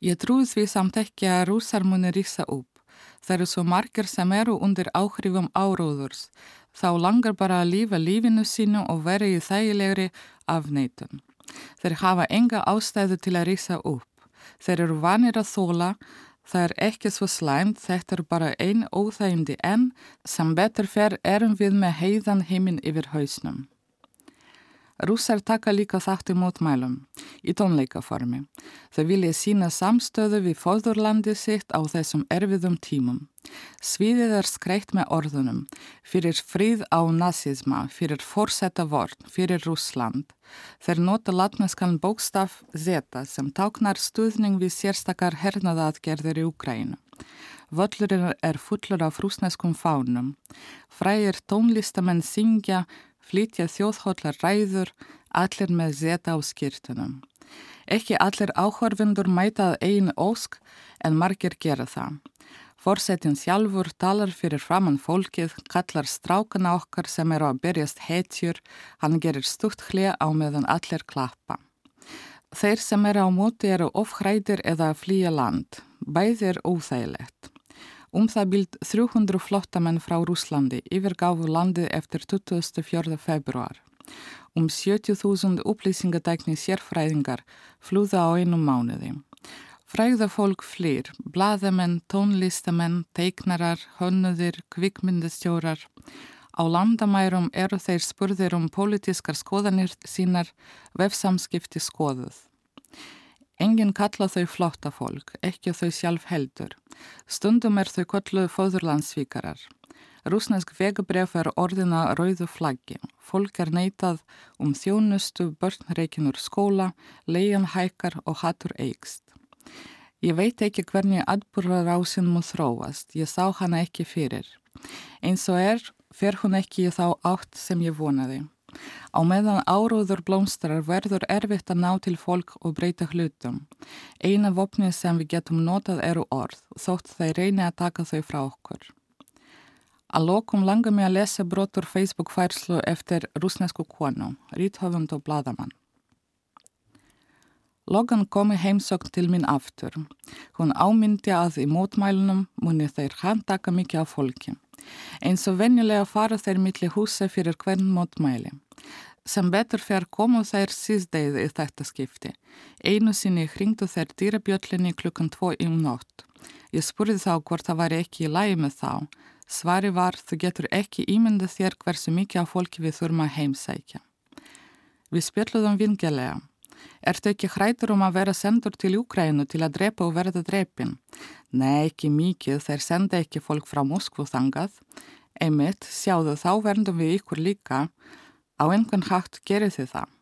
Ég trúi því samt ekki að rúsar muni rísa upp. Það eru svo margir sem eru undir áhrifum áróðurs. Þá langar bara að lífa lífinu sínu og vera í þægilegri afneitun. Þeir hafa enga ástæðu til að rísa upp. Þeir eru vanir að þóla, það er ekki svo slæmt, þetta er bara einn óþægindi en sem betur fer erum við með heiðan heiminn yfir hausnum. Rússar taka líka þátt í mótmælum í tónleikaformi. Þau vilja sína samstöðu við fóðurlandi sitt á þessum erfiðum tímum. Svíðið er skreitt með orðunum fyrir fríð á nazisma, fyrir forsetta vorn, fyrir Rússland. Þeir nota latneskan bókstaf Z sem táknar stuðning við sérstakar hernaðaðgerðir í Ukrænu. Völlurinn er fullur af rúsneskum fánum. Frægir tónlistamenn syngja flytja þjóðhóllar ræður, allir með zeta á skýrtunum. Ekki allir áhörfundur mætað einu ósk en margir gera það. Forsetin sjálfur talar fyrir framann fólkið, kallar strákana okkar sem eru að byrjast hetjur, hann gerir stutt hlið á meðan allir klappa. Þeir sem eru á móti eru ofhræðir eða að flýja land. Bæðir óþægilegt. Um það bild 300 flottamenn frá Rúslandi yfirgáfu landið eftir 24. februar. Um 70.000 upplýsingadækni sérfræðingar flúða á einum mánuði. Fræðafólk flýr, blaðamenn, tónlistamenn, teiknarar, hönnuðir, kvikmyndastjórar. Á landamærum eru þeir spurðir um pólitískar skoðanir sínar, vefsamskipti skoðuð. Engin kalla þau flotta fólk, ekki þau sjálf heldur. Stundum er þau kolluð fóðurlandsvíkarar. Rúsnesk vegabref er orðina rauðu flaggi. Fólk er neitað um þjónustu, börnreikinur skóla, leiðan hækar og hattur eigst. Ég veit ekki hvernig atbúrarásinn múið þróast, ég sá hana ekki fyrir. Eins og er, fer hún ekki í þá átt sem ég vonaði. Á meðan áróður blómstrar verður erfitt að ná til fólk og breyta hlutum. Eina vopnið sem við getum notað eru orð, þótt þeir reyni að taka þau frá okkur. Að lokum langar mig að lesa brotur Facebook færslu eftir rúsnesku konu, ríthöfund og bladamann. Logan komi heimsögn til mín aftur. Hún ámyndi að í mótmælunum muni þeir handtaka mikið af fólki. Eins og venjulega fara þeir milli húsa fyrir hvern mótmæli. Sem betur fer komu þeir síðdeið í þetta skipti. Einu sinni hringdu þeir dýrabjöllinni klukkan tvo um nótt. Ég spurði þá hvort það væri ekki í lægi með þá. Svari var þú getur ekki ímyndið þér hversu mikið af fólki við þurfum að heimsækja. Við spjöldluðum vingelega. Ertu ekki hrætur um að vera sendur til Júkrænu til að drepa og verða drepin? Nei, ekki mikið, þeir senda ekki fólk frá Moskvu þangað. Einmitt, sjáðu, þá verðum við ykkur líka. Á einhvern hægt gerir þið það.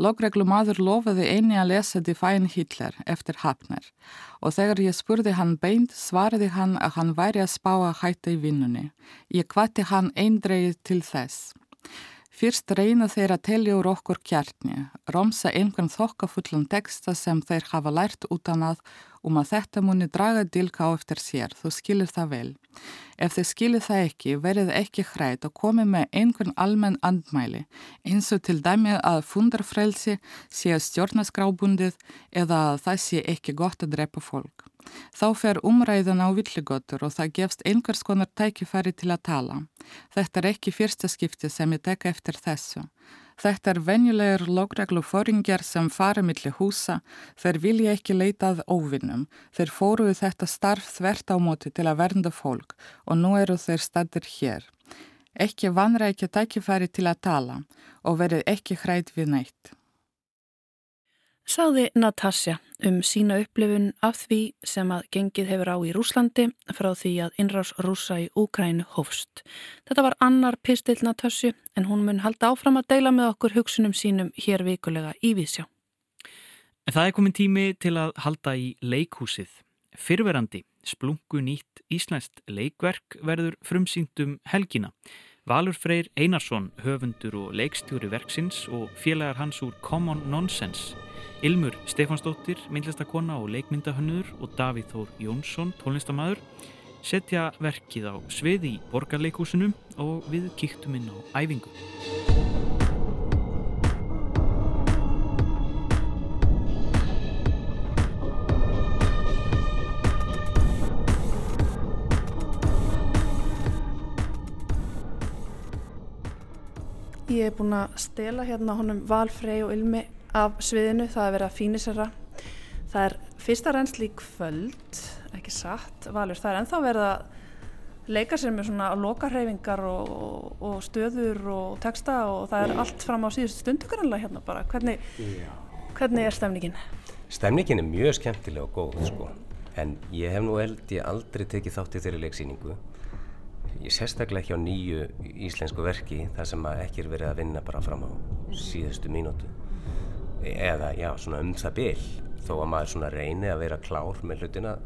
Logreglumadur lofaði eini að lesa Define Hitler eftir Hafner og þegar ég spurði hann beint svariði hann að hann væri að spá að hætta í vinnunni. Ég kvatti hann eindreið til þess. Fyrst reyna þeir að telja úr okkur kjartni, romsa einhvern þokkafullan texta sem þeir hafa lært utan að um að þetta muni draga dilka á eftir sér, þú skilir það vel. Ef þið skilir það ekki, verið ekki hrætt og komið með einhvern almenn andmæli, eins og til dæmi að fundarfrelsi sé stjórnaskrábundið eða að það sé ekki gott að drepa fólk. Þá fer umræðan á villigötur og það gefst einhvers konar tækifæri til að tala. Þetta er ekki fyrsta skipti sem ég tek eftir þessu. Þetta er venjulegur logreglu fóringjar sem fara millir húsa, þeir vilja ekki leitað óvinnum, þeir fóruðu þetta starf þvert á móti til að vernda fólk og nú eru þeir stadir hér. Ekki vanra ekki tækifæri til að tala og verið ekki hrætt við neitt. Saði Natasja um sína upplifun af því sem að gengið hefur á í Rúslandi frá því að innrás rúsa í Úkrænu hófst. Þetta var annar pistill Natasju en hún mun halda áfram að deila með okkur hugsunum sínum hér vikulega í Vísjá. En það er komin tími til að halda í leikhúsið. Fyrverandi splungu nýtt íslenskt leikverk verður frumsýndum helgina. Valur Freyr Einarsson, höfundur og leikstjóri verksins og félagar hans úr Common Nonsense Ilmur Stefansdóttir, myndlistakonna og leikmyndahönnur og Davíð Þór Jónsson, tónlistamæður, setja verkið á sviði í borgarleikúsinu og við kíktum inn á æfingu. Ég hef búin að stela hérna honum Valfrey og Ilmi af sviðinu, það er verið að fínisera það er fyrsta reynsli í kvöld ekki satt, Valur, það er enþá verið að leika sér með svona lokarhefingar og, og, og stöður og texta og það er allt fram á síðustu stundu kannanlega hérna bara. Hvernig, hvernig er stemningin? Stemningin er mjög skemmtileg og góð sko. en ég hef nú held ég aldrei tekið þátt í þeirri leiksýningu. Ég sérstaklega ekki á nýju íslensku verki þar sem ekki er verið að vinna bara fram á síðustu mínútu eða já, svona um það byll þó að maður svona reyni að vera klár með hlutina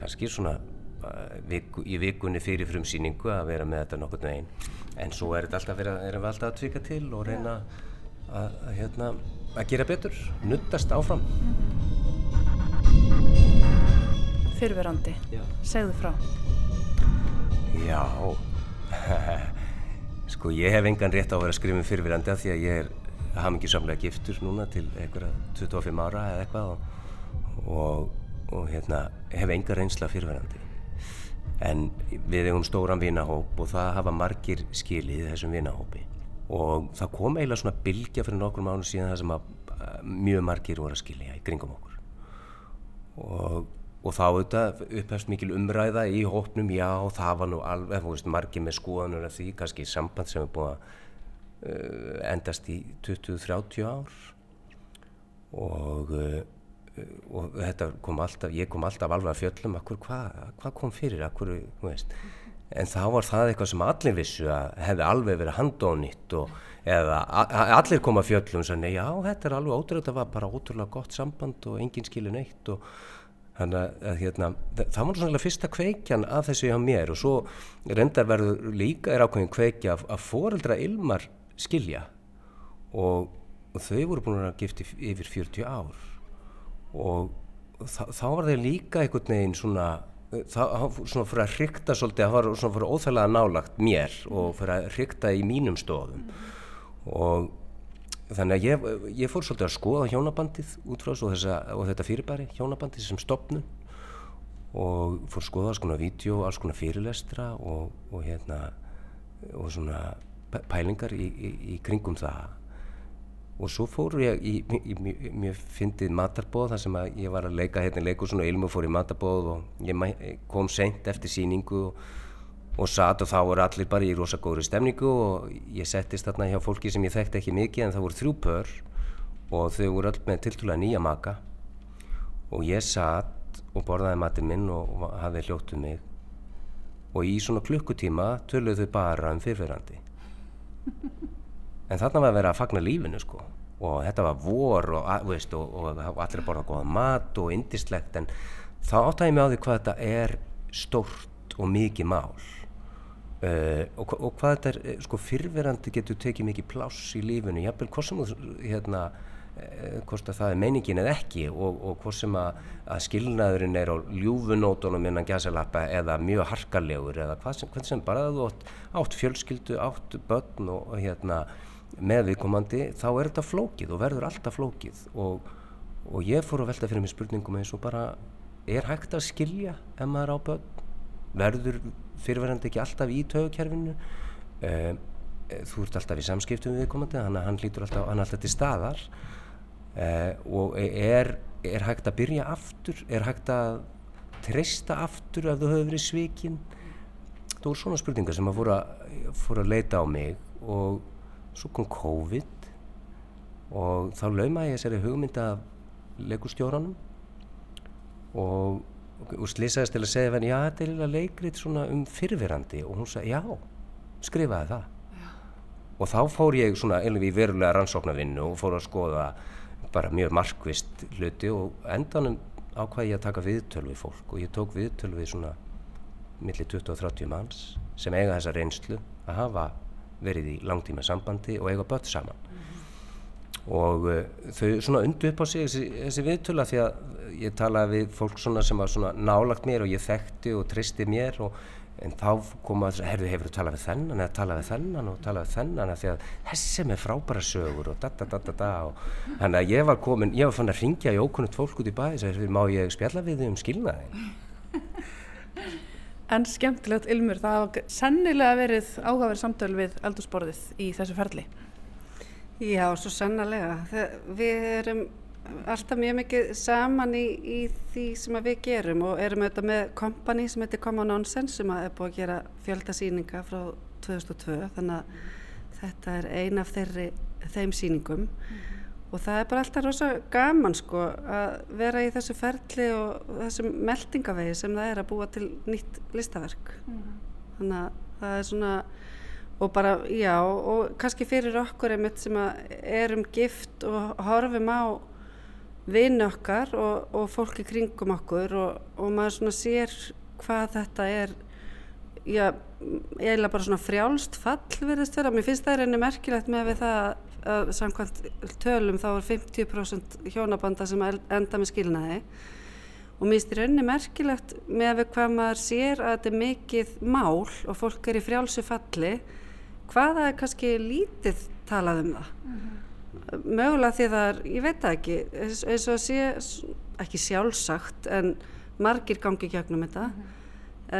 kannski svona uh, viku, í vikunni fyrir frumsýningu að vera með þetta nokkur neginn en svo er þetta alltaf verið, erum við alltaf að tvika til og reyna að, að, hérna, að gera betur, nuttast áfram. Fyrverandi, segðu frá. Já. Sko ég hef engan rétt á að vera að skrifa um fyrverandi af því að ég er hafði ekki samlega giftur núna til einhverja 25 ára eða eitthvað og, og, og hérna, hef enga reynsla fyrirverandi en við eigum stóran vinahóp og það hafa margir skilið þessum vinahópi. Og það kom eiginlega svona bylgja fyrir nokkur mánu síðan það sem að mjög margir voru að skilja í kringum okkur. Og, og þá auðvitað upphefst mikil umræða í hópnum, já það var nú alveg, veist, margir með skoðanur af því, kannski samband sem er búið að endast í 20-30 ár. Og uh, og kom alltaf, ég kom alltaf alveg að fjöllum, akkur hvað hva kom fyrir, akkur, en þá var það eitthvað sem allir vissu að hefði alveg verið handónitt og eða allir koma fjöllum og sagði, já, þetta er alveg ótrúlega, þetta var bara ótrúlega gott samband og enginn skilur neitt og þannig að hérna, það var svona fyrsta kveikjan af þessu hjá mér og svo reyndar verður líka er ákveðin kveikja að foreldra ilmar skilja. Og, og þau voru búin að gifti yfir 40 ár. Og þá, þá var þeir líka einhvern veginn svona svona fyrir að hrykta svolítið, það var svona fyrir óþægilega nálagt mér og fyrir að hrykta í mínum stofum og þannig að ég, ég fór svolítið að skoða hjónabandið út frá þessu og, og þetta fyrirbæri, hjónabandið sem stopnum og fór að skoða alls konar vídeo, alls konar fyrirlestra og, og hérna og svona pælingar í, í, í kringum það. Og svo fór ég í, í mjög fyndið matarbóð þar sem að ég var að leika hérna í leikursun og Ilmu fór í matarbóð og ég kom seint eftir síningu og og satt og þá voru allir bara í rosa góðri stemningu og ég settist þarna hjá fólki sem ég þekkti ekki mikið en það voru þrjú pör og þau voru öll með tiltúlega nýja maka. Og ég satt og borðaði matinn minn og hafði hljóttuð mig. Og í svona klukkutíma töluðu þau bara um fyrfirandi en þarna var að vera að fagna lífinu sko. Og þetta var vor og, veist, og, og, og allir borða góða mat og indislegt en þá áttæði mig á því hvað þetta er stórt og mikið mál. Uh, og, hvað þetta er, eh, sko fyrverandi getur tekið mikið pláss í lífunu jafnvel hvort sem þú, hérna hvort að það er meiningin eða ekki og, og hvort sem að, að skilnaðurinn er á ljúfunótonum innan gæsalappa eða mjög harkalegur eða hvað sem, hvað sem bara að þú átt, átt fjölskyldu, átt börn og, og hérna með viðkomandi þá er þetta flókið og verður alltaf flókið og ég fór að velta fyrir mig spurningum eins og bara er hægt að skilja ef maður á börn? Verður fyrirverðandi ekki alltaf í tögukerfinu uh, þú ert alltaf í samskiptum við komandi að hann lítur alltaf, hann alltaf til staðar uh, og er, er hægt að byrja aftur? Er hægt að treysta aftur ef þú hefur verið svikinn það voru svona spurningar sem að fóra, fóra að leita á mig og svo kom COVID og þá lauma ég þessari hugmynda af leikustjóranum og og slýsaðist til að segja henni, já þetta er líka leikrið svona um fyrfirandi og hún sagði, já, skrifaði það. Já. og þá fór ég svona einlega í verulega rannsóknarvinnu og fór að skoða bara mjög markvist hluti og endanum ákvæði ég að taka viðtöl við fólk og ég tók viðtöl við svona millir 20-30 manns sem eiga þessa reynslu að hafa verið í langtíma sambandi og eiga börn saman mm -hmm. og uh, þau svona undu upp á sig þessi, þessi viðtöla því að ég talaði við fólk svona sem var svona nálagt mér og ég þekkti og tristi mér og en þá koma að herðu hefur þú talað við þennan? Eða talað við þennan og talað við þennan? Því að þessi með frábæra sögur og da da da da da og þannig að ég var komin, ég var fann að ringja í ókunnult fólk út í bæði og má ég spjalla við þið um skilnaði En skemmtilegt Ilmur, það hafa sennilega verið áhugaverð samtöl við eldursporðið í þessu ferli. Já, svo sennilega við erum alltaf mjög mikið saman í, í því sem við gerum og erum auðvitað með kompani sem heitir Common Nonsense sem er búið að gera fjöldasýninga frá 2002 þannig að þetta er ein af þeirri, þeim sýningum mm. og það er bara alltaf rosa gaman sko að vera í þessu ferli og þessum meldingavegi sem það er að búa til nýtt listaverk mm. þannig að það er svona og bara, já, og kannski fyrir okkur einmitt sem erum gift og horfum á vinn okkar og, og fólki kringum okkur og, og maður svona sér hvað þetta er já, eiginlega bara svona frjálst fall verðist vera, mér finnst það er einnig merkilegt með við það að samkvæmt tölum þá er 50% hjónabanda sem enda með skilnaði. Og mér finnst það einnig merkilegt með við hvað maður sér að þetta er mikið mál og fólk er í frjálsu falli hvaða er kannski lítið talað um það. Mm -hmm mögulega því það er, ég veit það ekki eins og sé ekki sjálfsagt en margir gangi gegnum þetta mm -hmm.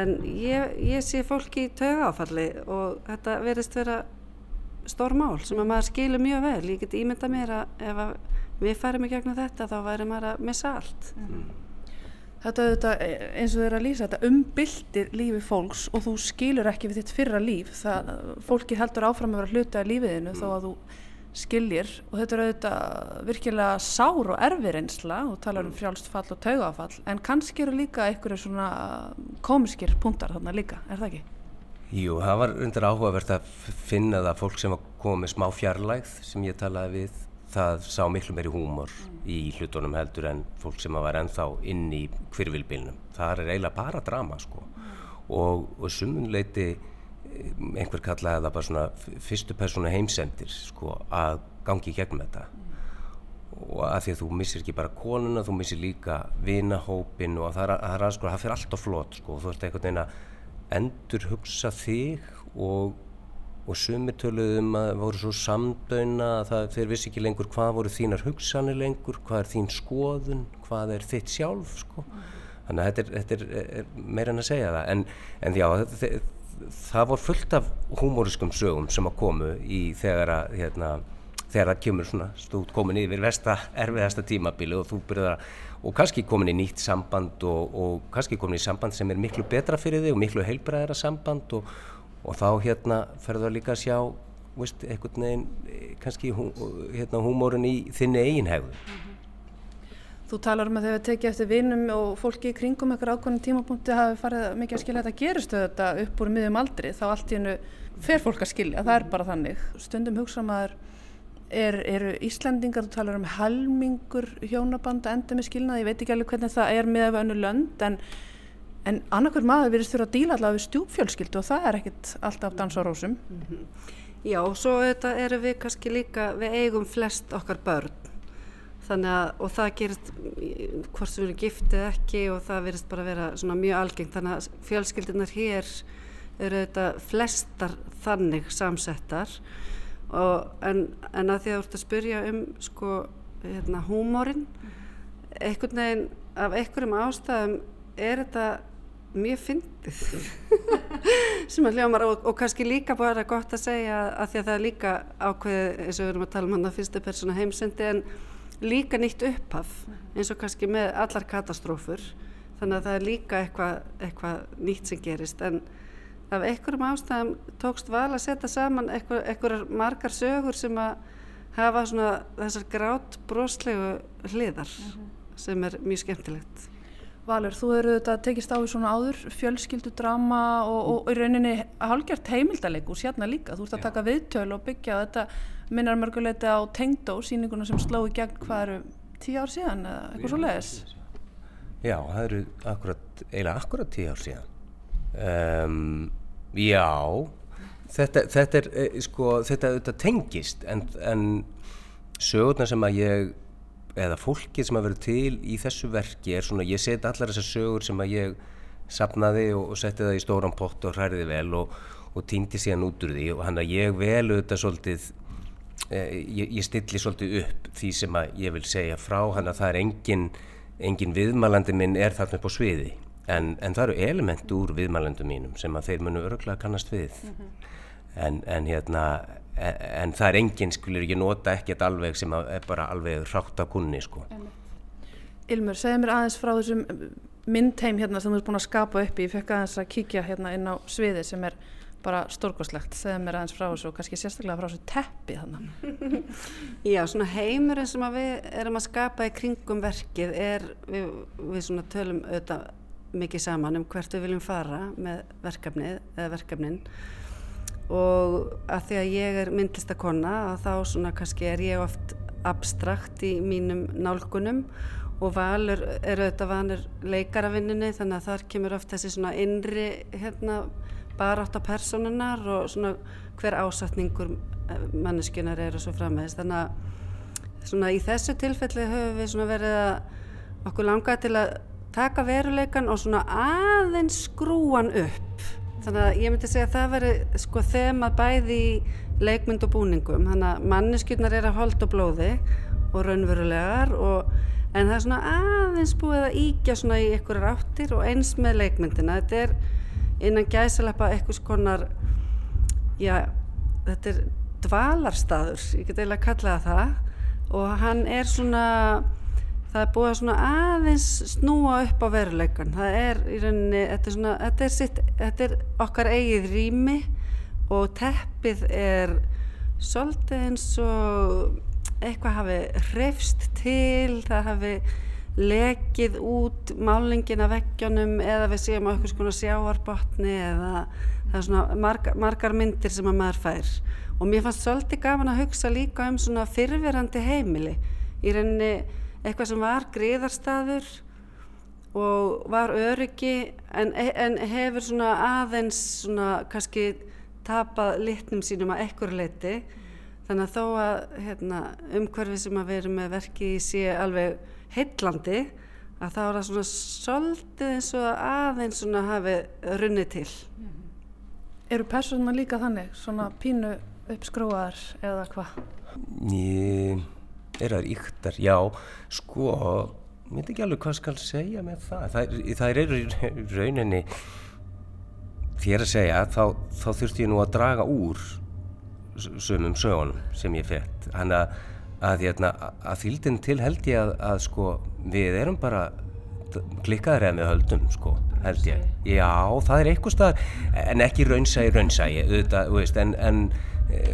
en ég, ég sé fólki í taugáfalli og þetta verðist vera stór mál sem að maður skilur mjög vel ég get ímynda mér að ef að við færum í gegnum þetta þá væri maður að missa allt mm. Þetta auðvitað, eins og þau eru að lýsa þetta umbildir lífi fólks og þú skilur ekki við þitt fyrra líf það, fólki heldur áfram að vera hluta í lífiðinu mm. þó að þú skiljir og þetta er auðvitað virkilega sár og erfir einsla og talar um frjálst fall og taugafall en kannski eru líka einhverju svona komiskir punktar þarna líka, er það ekki? Jú, það var undir áhugavert að finna það fólk sem var komið smá fjarlægð sem ég talaði við það sá miklu meiri húmor mm. í hlutunum heldur en fólk sem var ennþá inn í kvirvilbilnum. Það er eiginlega bara drama sko mm. og, og sumunleiti einhver kallaði það bara svona fyrstu persónu heimsendir sko að gangi gegn þetta og að því að þú missir ekki bara konuna, þú missir líka vinahópin og það er, það er að sko, það fyrir allt og flott sko þú ert einhvern veginn að endur hugsa þig og og sumir töluðum að voru svo samdöina að það, þeir vissi ekki lengur hvað voru þínar hugsanir lengur, hvað er þín skoðun, hvað er þitt sjálf sko. Þannig að þetta er, þetta er, er meira en að segja það. En, en já, það, það voru fullt af humorískum sögum sem að komu í þegar að, hérna, þegar það kemur svona stúd komin yfir versta erfiðasta tímabili og þú byrjar að, og kannski komin í nýtt samband og, og kannski komin í samband sem er miklu betra fyrir þig og miklu heilbræðara samband og og þá hérna ferður það líka að sjá veist, einhvern veginn eh, kannski hérna, húmórin í þinni eigin hegðu mm -hmm. Þú talar um að þegar þið tekið eftir vinum og fólki í kringum eitthvað ákveðin tímapunkti hafi farið mikið að skilja þetta gerist þetta upp úr miðjum aldri þá allt í hennu fer fólk að skilja, það er bara þannig. Stundum hugsa maður er, eru Íslandingar, þú talar um helmingur hjónabanda enda með skilnað, ég veit ekki alveg hvernig það er með önnu lönd en en annarkur maður verðist þurfa að díla allavega við stjúpfjölskyldu og það er ekkit alltaf dans á rósum. Mm -hmm. Já, og svo þetta eru við kannski líka, við eigum flest okkar börn að, og það gerist hvort sem erum giftið ekki og það verðist bara vera svona mjög algengt. Þannig að fjölskyldunar hér eru þetta flestar þannig samsettar. Og, en, en að því að þú ert að spyrja um sko, hérna, húmórin einhvern veginn af einhverjum ástæðum er þetta mjög fyndið. Sem að hljómar og, og kannski líka bara gott að segja að því að það er líka ákveðið eins og við erum að tala um hann að fyrstu persóna heimsendi en líka nýtt upphaf eins og kannski með allar katastrófur þannig að það er líka eitthvað eitthva nýtt sem gerist en af einhverjum ástæðum tókst val að setja saman einhverjar margar sögur sem að hafa svona þessar grátt broslegu hliðar mhm. -huh. sem er mjög skemmtilegt Valur, þú eru þetta tekist á í svona áður, fjölskyldudrama og, og í rauninni hálgjart heimildaleg úr sérna líka. Þú ert að taka viðtöl og byggja þetta minnar mörguleiti á Tengdó, síninguna sem sló í gegn hvað eru tíu ár síðan eða eitthvað svo leiðis? Já, það eru akkurat, eiginlega akkurat tíu ár síðan. Um, já, þetta, þetta er, eh, sko, þetta, þetta tengist en, en sögurna sem að ég eða fólkið sem að vera til í þessu verki er svona, ég seti allar þessar sögur sem að ég sapnaði og, og setti það í stóran pott og hræriði vel og, og týndi síðan út úr því. Og hann að ég velu þetta svolítið eh, ég, ég stilli svolítið upp því sem að ég vil segja frá. Hann að það er engin, engin viðmælandi minn er þarna upp á sviði. En, en það eru element úr viðmælandum mínum sem að þeir munu öruglega kannast við. Mm -hmm. en, en hérna en, en það er enginn, skulur ekki nota ekkert alveg sem er bara alveg rátt af kunni sko. Ilmur, segð mér aðeins frá þessum myndheim hérna sem þú ert búin að skapa upp í, ég fekk aðeins að kíkja hérna inn á sviði sem er bara stórkoslegt, segð mér aðeins frá þessu og kannski sérstaklega frá þessu teppi þannig. Já, svona heimurinn sem við erum að skapa í kringum verkið er, við, við svona tölum auðvitað mikið saman um hvert við viljum fara með verkefnið eða verkefnin og að því að ég er myndlistakonna þá svona kannski er ég oft abstrakt í mínum nálgunum. Og valur er auðvitað vanur leikaravinninni þannig að þar kemur oft þessi svona innri hérna barátt á personunar og svona hver ásatningur eh, manneskunar er og svo frammeðist þannig að svona í þessu tilfelli höfum við svona verið að okkur langaði til að taka veruleikan og svona aðeins skrúan upp þannig að ég myndi segja að það veri sko þema bæði leikmynd og búningum. Þannig að manneskjurnar er að holda blóði og raunverulegar og, en það er svona aðeins búið að íkja svona í einhverjar áttir og eins með leikmyndina. Þetta er innan gæsaleppa eitthvað skonar, já, þetta er dvalarstaður, ég get eiginlega að kalla það það. Og hann er svona, það er búið að aðeins snúa upp á veruleikan. Það er í rauninni, þetta er svona, þetta er, sitt, þetta er okkar eigið rými og teppið er svolítið eins og eitthvað hafi hrefst til, það hafi lekið út málingin af veggjónum eða við séum á eitthvað svona sjáarbotni eða það er svona margar, margar myndir sem að maður fær og mér fannst svolítið gaman að hugsa líka um svona fyrfirandi heimili í rauninni eitthvað sem var gríðarstaður og var öryggi en, en hefur svona aðeins svona kannski tapað litnum sínum að ekkur leiti þannig að þó að hérna, umhverfið sem að vera með verki sé alveg heitlandi að þá er það svona svolítið eins og aðeins svona hafi runnið til. Eru persónuna líka þannig, svona pínu uppskrúaðar eða hvað? Ég er það yktar, já, sko, ég veit ekki alveg hvað skal segja með það. Það, það er rauninni, þér að segja, þá, þá þurfti ég nú að draga úr sömum sögunum sem ég fett. Þannig að að, hérna, að þýldin til held ég að, að sko, við erum bara klikkaður eða með höldum sko, held ég. Já, það er eitthvað stað, en ekki raunsægi, raunsægi, en, en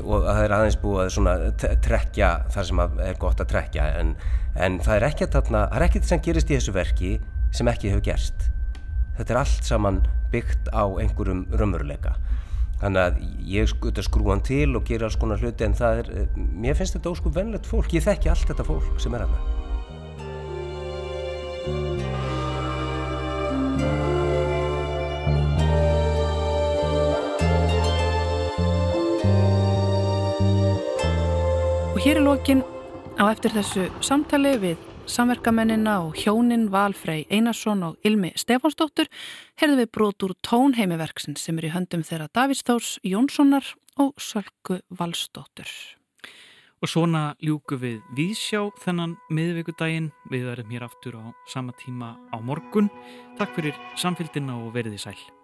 og það er aðeins búið að trekja þar sem er gott að trekja, en, en það er ekkert er ekkert sem gerist í þessu verki sem ekki hefur gerst. Þetta er allt saman byggt á einhverjum raunveruleika. Þannig að ég skuta skrúan til og gera alls konar hluti en það er, eh, mér finnst þetta óskup vennlegt fólk, ég þekki allt þetta fólk sem er að hér er lokin á eftir þessu samtali við samverkamennina og hjónin Valfrey Einarsson og Ilmi Stefánsdóttur herðu við brot úr tónheimiverksin sem er í höndum þeirra Davís Þórs Jónssonar og Sölku Valsdóttur. Og svona ljúku við Vísjá þennan miðvíkudaginn. Við verðum hér aftur á sama tíma á morgun. Takk fyrir samfélgina og veriði sæl.